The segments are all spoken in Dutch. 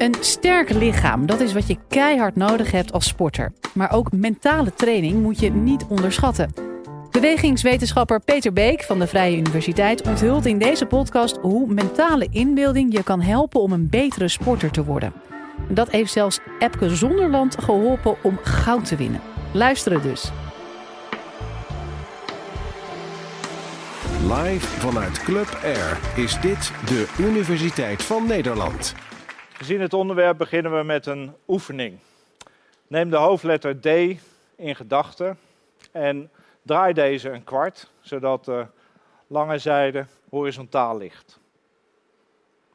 Een sterk lichaam, dat is wat je keihard nodig hebt als sporter. Maar ook mentale training moet je niet onderschatten. Bewegingswetenschapper Peter Beek van de Vrije Universiteit onthult in deze podcast hoe mentale inbeelding je kan helpen om een betere sporter te worden. Dat heeft zelfs Epke Zonderland geholpen om goud te winnen. Luisteren dus. Live vanuit Club Air is dit de Universiteit van Nederland. Gezien het onderwerp beginnen we met een oefening. Neem de hoofdletter D in gedachten en draai deze een kwart, zodat de lange zijde horizontaal ligt.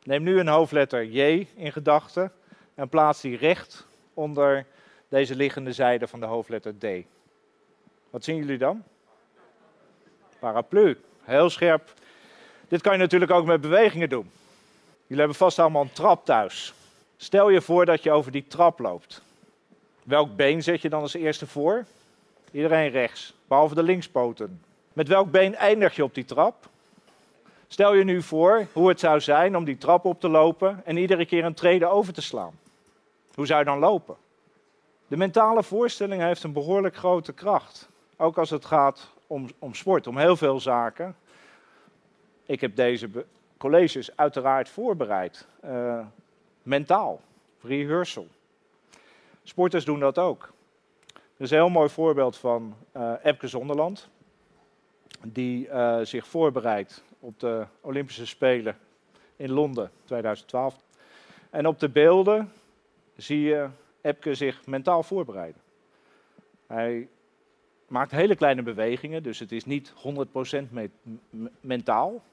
Neem nu een hoofdletter J in gedachten en plaats die recht onder deze liggende zijde van de hoofdletter D. Wat zien jullie dan? Paraplu, heel scherp. Dit kan je natuurlijk ook met bewegingen doen. Jullie hebben vast allemaal een trap thuis. Stel je voor dat je over die trap loopt. Welk been zet je dan als eerste voor? Iedereen rechts, behalve de linkspoten. Met welk been eindig je op die trap? Stel je nu voor hoe het zou zijn om die trap op te lopen en iedere keer een trede over te slaan. Hoe zou je dan lopen? De mentale voorstelling heeft een behoorlijk grote kracht. Ook als het gaat om, om sport, om heel veel zaken. Ik heb deze colleges uiteraard voorbereid. Uh, mentaal, rehearsal. Sporters doen dat ook. Er is een heel mooi voorbeeld van uh, Epke Zonderland, die uh, zich voorbereidt op de Olympische Spelen in Londen 2012. En op de beelden zie je Epke zich mentaal voorbereiden. Hij maakt hele kleine bewegingen, dus het is niet 100% me mentaal.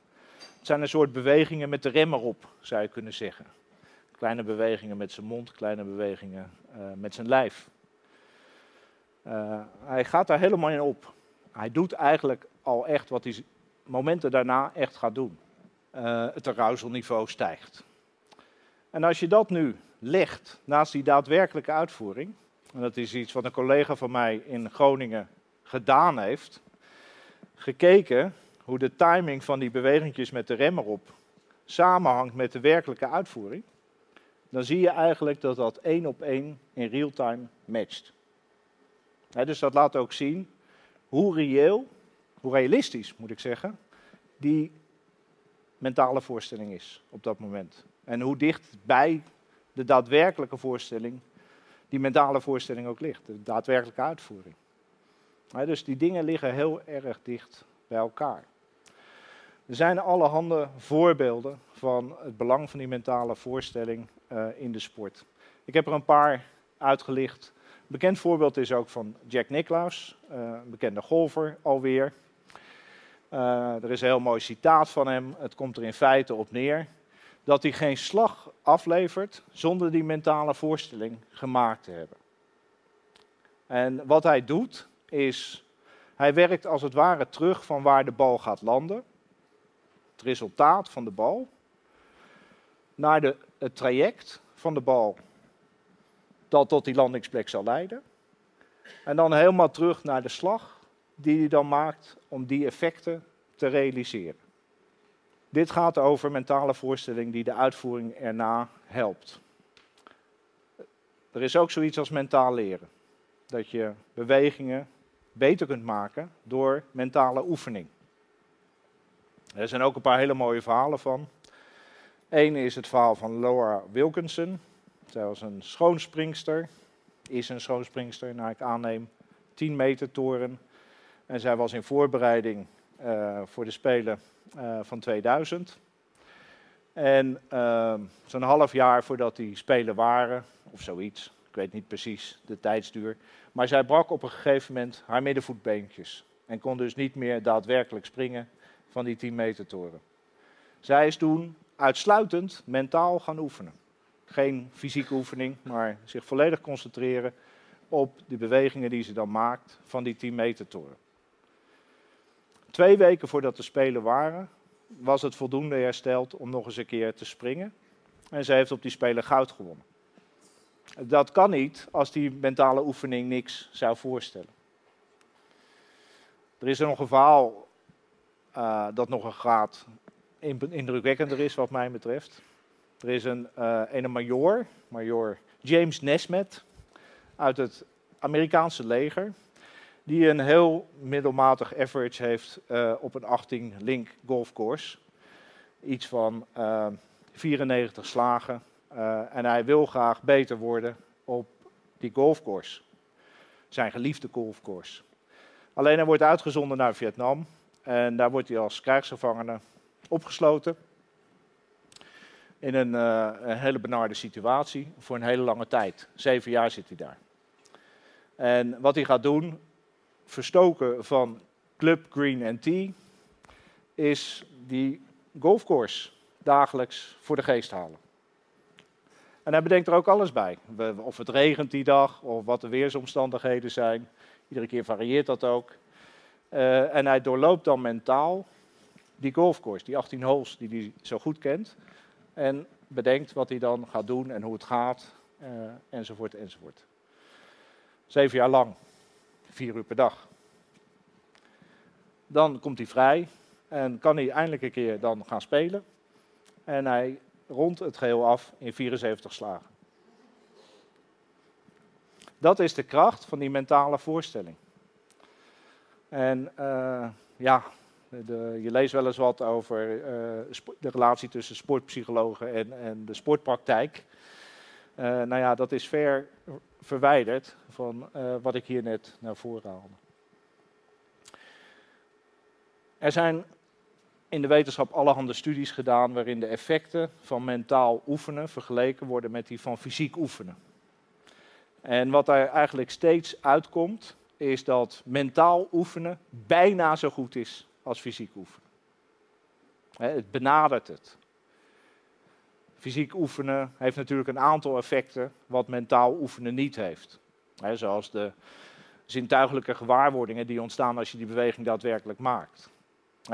Het zijn een soort bewegingen met de rem erop, zou je kunnen zeggen. Kleine bewegingen met zijn mond, kleine bewegingen uh, met zijn lijf. Uh, hij gaat daar helemaal in op. Hij doet eigenlijk al echt wat hij momenten daarna echt gaat doen. Uh, het arousalniveau stijgt. En als je dat nu legt naast die daadwerkelijke uitvoering, en dat is iets wat een collega van mij in Groningen gedaan heeft, gekeken hoe de timing van die bewegingjes met de rem erop samenhangt met de werkelijke uitvoering, dan zie je eigenlijk dat dat één op één in real time matcht. dus dat laat ook zien hoe reëel, hoe realistisch moet ik zeggen, die mentale voorstelling is op dat moment. En hoe dicht bij de daadwerkelijke voorstelling die mentale voorstelling ook ligt, de daadwerkelijke uitvoering. dus die dingen liggen heel erg dicht bij elkaar. Er zijn allerhande voorbeelden van het belang van die mentale voorstelling uh, in de sport. Ik heb er een paar uitgelicht. Een bekend voorbeeld is ook van Jack Nicklaus, uh, een bekende golfer alweer. Uh, er is een heel mooi citaat van hem. Het komt er in feite op neer dat hij geen slag aflevert zonder die mentale voorstelling gemaakt te hebben. En wat hij doet is, hij werkt als het ware terug van waar de bal gaat landen het resultaat van de bal naar de, het traject van de bal dat tot die landingsplek zal leiden. En dan helemaal terug naar de slag die hij dan maakt om die effecten te realiseren. Dit gaat over mentale voorstelling die de uitvoering erna helpt. Er is ook zoiets als mentaal leren. Dat je bewegingen beter kunt maken door mentale oefening. Er zijn ook een paar hele mooie verhalen van. Eén is het verhaal van Laura Wilkinson. Zij was een schoonspringster, is een schoonspringster, naar ik aanneem, 10 meter toren. En zij was in voorbereiding uh, voor de Spelen uh, van 2000. En uh, zo'n half jaar voordat die Spelen waren, of zoiets, ik weet niet precies de tijdsduur, maar zij brak op een gegeven moment haar middenvoetbeentjes en kon dus niet meer daadwerkelijk springen van die 10 meter toren. Zij is toen uitsluitend mentaal gaan oefenen. Geen fysieke oefening, maar zich volledig concentreren op de bewegingen die ze dan maakt van die 10 meter toren. Twee weken voordat de Spelen waren, was het voldoende hersteld om nog eens een keer te springen. En ze heeft op die Spelen goud gewonnen. Dat kan niet als die mentale oefening niks zou voorstellen. Er is er nog een verhaal uh, dat nog een graad indrukwekkender is wat mij betreft. Er is een, uh, een major, major James Nesmet, uit het Amerikaanse leger, die een heel middelmatig average heeft uh, op een 18-link golfcourse. Iets van uh, 94 slagen. en hij wil graag beter worden op die golfcourse. Zijn geliefde golfcourse. Alleen hij wordt uitgezonden naar Vietnam. En daar wordt hij als krijgsgevangene opgesloten. In een, uh, een, hele benarde situatie voor een hele lange tijd. Zeven jaar zit hij daar. En wat hij gaat doen, verstoken van Club Green Tea, is die golfcourse dagelijks voor de geest halen. En hij bedenkt er ook alles bij. Of het regent die dag, of wat de weersomstandigheden zijn. Iedere keer varieert dat ook. Uh, en hij doorloopt dan mentaal die golfcourse, die 18 holes die hij zo goed kent. En bedenkt wat hij dan gaat doen en hoe het gaat, uh, enzovoort, enzovoort. Zeven jaar lang, vier uur per dag. Dan komt hij vrij en kan hij eindelijk een keer dan gaan spelen. En hij rondt het geheel af in 74 slagen. Dat is de kracht van die mentale voorstelling. En uh, ja, de, je leest wel eens wat over uh, de relatie tussen sportpsychologen en, en de sportpraktijk. Uh, nou ja, dat is ver verwijderd van wat ik hier net naar voren haalde. Er zijn in de wetenschap allerhande studies gedaan waarin de effecten van mentaal oefenen vergeleken worden met die van fysiek oefenen. En wat daar eigenlijk steeds uitkomt, is dat mentaal oefenen bijna zo goed is als fysiek oefenen. Het benadert het. Fysiek oefenen heeft natuurlijk een aantal effecten wat mentaal oefenen niet heeft. Zoals de zintuigelijke gewaarwordingen die ontstaan als je die beweging daadwerkelijk maakt.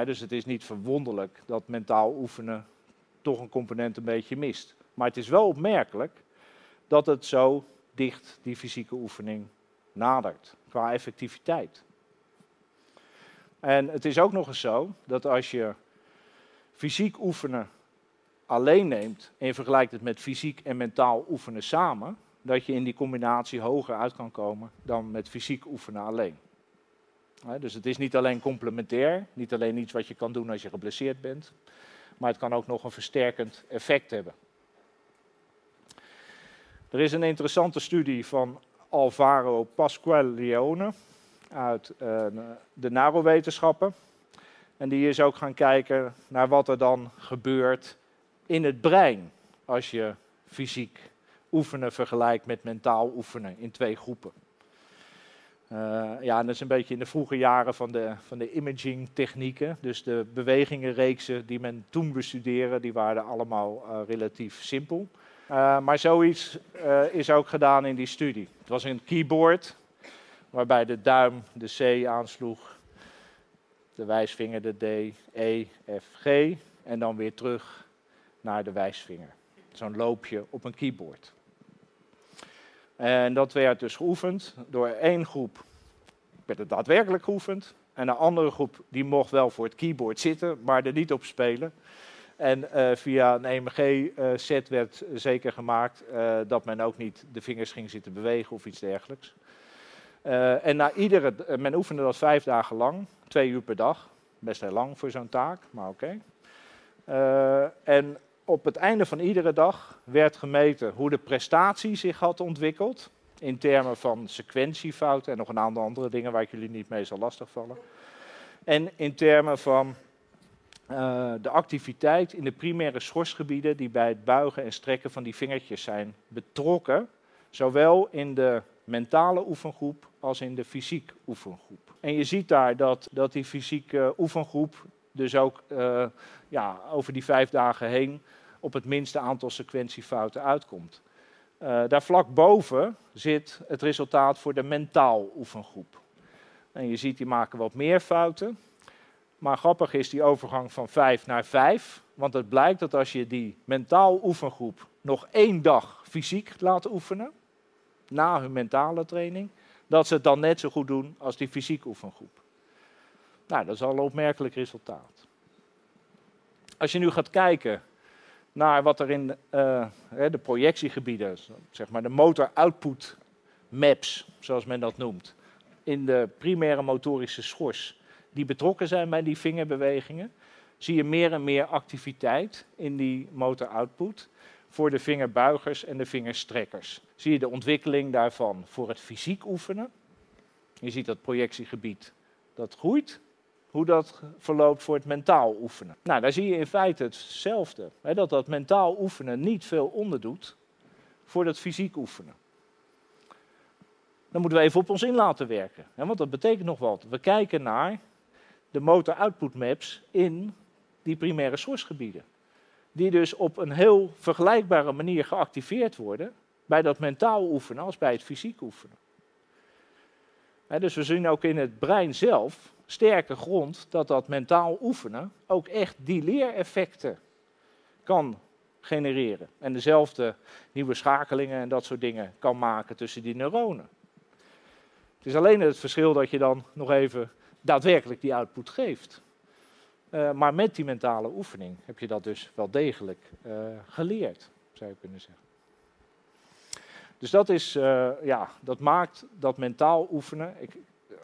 Dus het is niet verwonderlijk dat mentaal oefenen toch een component een beetje mist. Maar het is wel opmerkelijk dat het zo dicht die fysieke oefening nadert qua effectiviteit. En het is ook nog eens zo dat als je fysiek oefenen alleen neemt en je vergelijkt het met fysiek en mentaal oefenen samen, dat je in die combinatie hoger uit kan komen dan met fysiek oefenen alleen. dus het is niet alleen complementair, niet alleen iets wat je kan doen als je geblesseerd bent, maar het kan ook nog een versterkend effect hebben. Er is een interessante studie van Alvaro Pasqualeone uit uh, de narowetenschappen. En die is ook gaan kijken naar wat er dan gebeurt in het brein als je fysiek oefenen vergelijkt met mentaal oefenen in twee groepen. Uh, ja, en dat is een beetje in de vroege jaren van de, van de imaging technieken. Dus de bewegingenreeksen die men toen bestudeerde, die waren allemaal uh, relatief simpel. Maar zoiets is ook gedaan in die studie. Het was een keyboard waarbij de duim de C aansloeg, de wijsvinger de D, E, F, G en dan weer terug naar de wijsvinger. Zo'n loopje op een keyboard. En dat werd dus geoefend door één groep, werd het daadwerkelijk geoefend. En een andere groep die mocht wel voor het keyboard zitten, maar er niet op spelen. En uh, via een EMG-set uh, werd zeker gemaakt uh, dat men ook niet de vingers ging zitten bewegen of iets dergelijks. Uh, en na iedere, men oefende dat vijf dagen lang, twee uur per dag. Best heel lang voor zo'n taak, maar oké. Okay. en op het einde van iedere dag werd gemeten hoe de prestatie zich had ontwikkeld. In termen van sequentiefouten en nog een aantal andere dingen waar ik jullie niet mee zal lastigvallen. En in termen van de activiteit in de primaire schorsgebieden die bij het buigen en strekken van die vingertjes zijn betrokken. Zowel in de mentale oefengroep als in de fysiek oefengroep. En je ziet daar dat, dat die fysieke oefengroep dus ook uh, ja, over die vijf dagen heen op het minste aantal sequentiefouten uitkomt. Uh, daar vlak boven zit het resultaat voor de mentaal oefengroep. En je ziet, die maken wat meer fouten. Maar grappig is die overgang van 5 naar 5. Want het blijkt dat als je die mentaal oefengroep nog één dag fysiek laat oefenen, na hun mentale training, dat ze het dan net zo goed doen als die fysiek oefengroep. Nou, dat is al een opmerkelijk resultaat. Als je nu gaat kijken naar wat er in uh, de projectiegebieden, zeg maar de motor output maps, zoals men dat noemt, in de primaire motorische schors, die betrokken zijn bij die vingerbewegingen, zie je meer en meer activiteit in die motor output voor de vingerbuigers en de vingerstrekkers. Zie je de ontwikkeling daarvan voor het fysiek oefenen. Je ziet dat projectiegebied dat groeit. Hoe dat verloopt voor het mentaal oefenen. Nou, daar zie je in feite hetzelfde. Hè, dat dat mentaal oefenen niet veel onderdoet voor dat fysiek oefenen. Dan moeten we even op ons in laten werken. Hè, want dat betekent nog wat. We kijken naar de motor output maps in die primaire sourcegebieden die dus op een heel vergelijkbare manier geactiveerd worden bij dat mentaal oefenen als bij het fysiek oefenen. dus we zien ook in het brein zelf sterke grond dat dat mentaal oefenen ook echt die leereffecten kan genereren. En dezelfde nieuwe schakelingen en dat soort dingen kan maken tussen die neuronen. Het is alleen het verschil dat je dan nog even daadwerkelijk die output geeft. Uh, maar met die mentale oefening heb je dat dus wel degelijk uh, geleerd, zou je kunnen zeggen. Dus dat, is, uh, ja, dat maakt dat mentaal oefenen, ik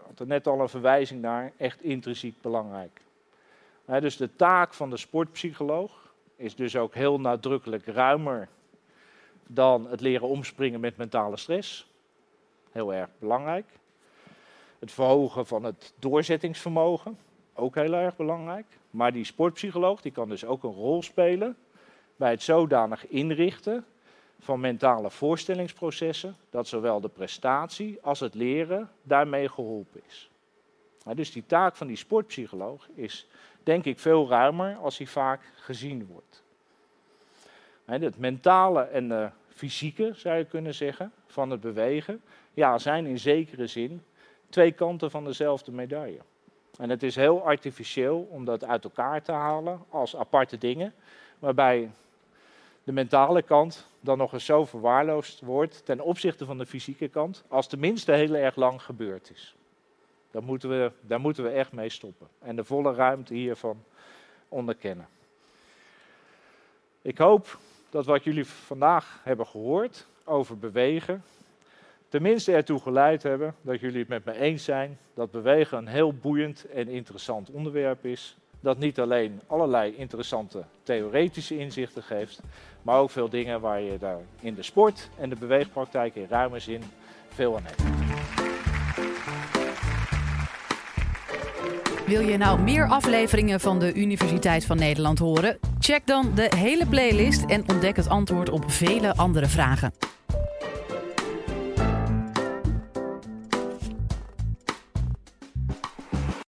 had er net al een verwijzing naar, echt intrinsiek belangrijk. dus de taak van de sportpsycholoog is dus ook heel nadrukkelijk ruimer dan het leren omspringen met mentale stress. Heel erg belangrijk. Het verhogen van het doorzettingsvermogen, ook heel erg belangrijk. Maar die sportpsycholoog die kan dus ook een rol spelen bij het zodanig inrichten van mentale voorstellingsprocessen dat zowel de prestatie als het leren daarmee geholpen is. dus die taak van die sportpsycholoog is denk ik veel ruimer als die vaak gezien wordt. Het mentale en de fysieke, zou je kunnen zeggen, van het bewegen, ja, zijn in zekere zin twee kanten van dezelfde medaille. En het is heel artificieel om dat uit elkaar te halen als aparte dingen, waarbij de mentale kant dan nog eens zo verwaarloosd wordt ten opzichte van de fysieke kant, als tenminste heel erg lang gebeurd is. Daar moeten we, daar moeten we echt mee stoppen en de volle ruimte hiervan onderkennen. Ik hoop dat wat jullie vandaag hebben gehoord over bewegen, tenminste ertoe geleid hebben dat jullie het met me eens zijn dat bewegen een heel boeiend en interessant onderwerp is. Dat niet alleen allerlei interessante theoretische inzichten geeft, maar ook veel dingen waar je daar in de sport en de beweegpraktijk in ruime zin veel aan hebt. Wil je nou meer afleveringen van de Universiteit van Nederland horen? Check dan de hele playlist en ontdek het antwoord op vele andere vragen.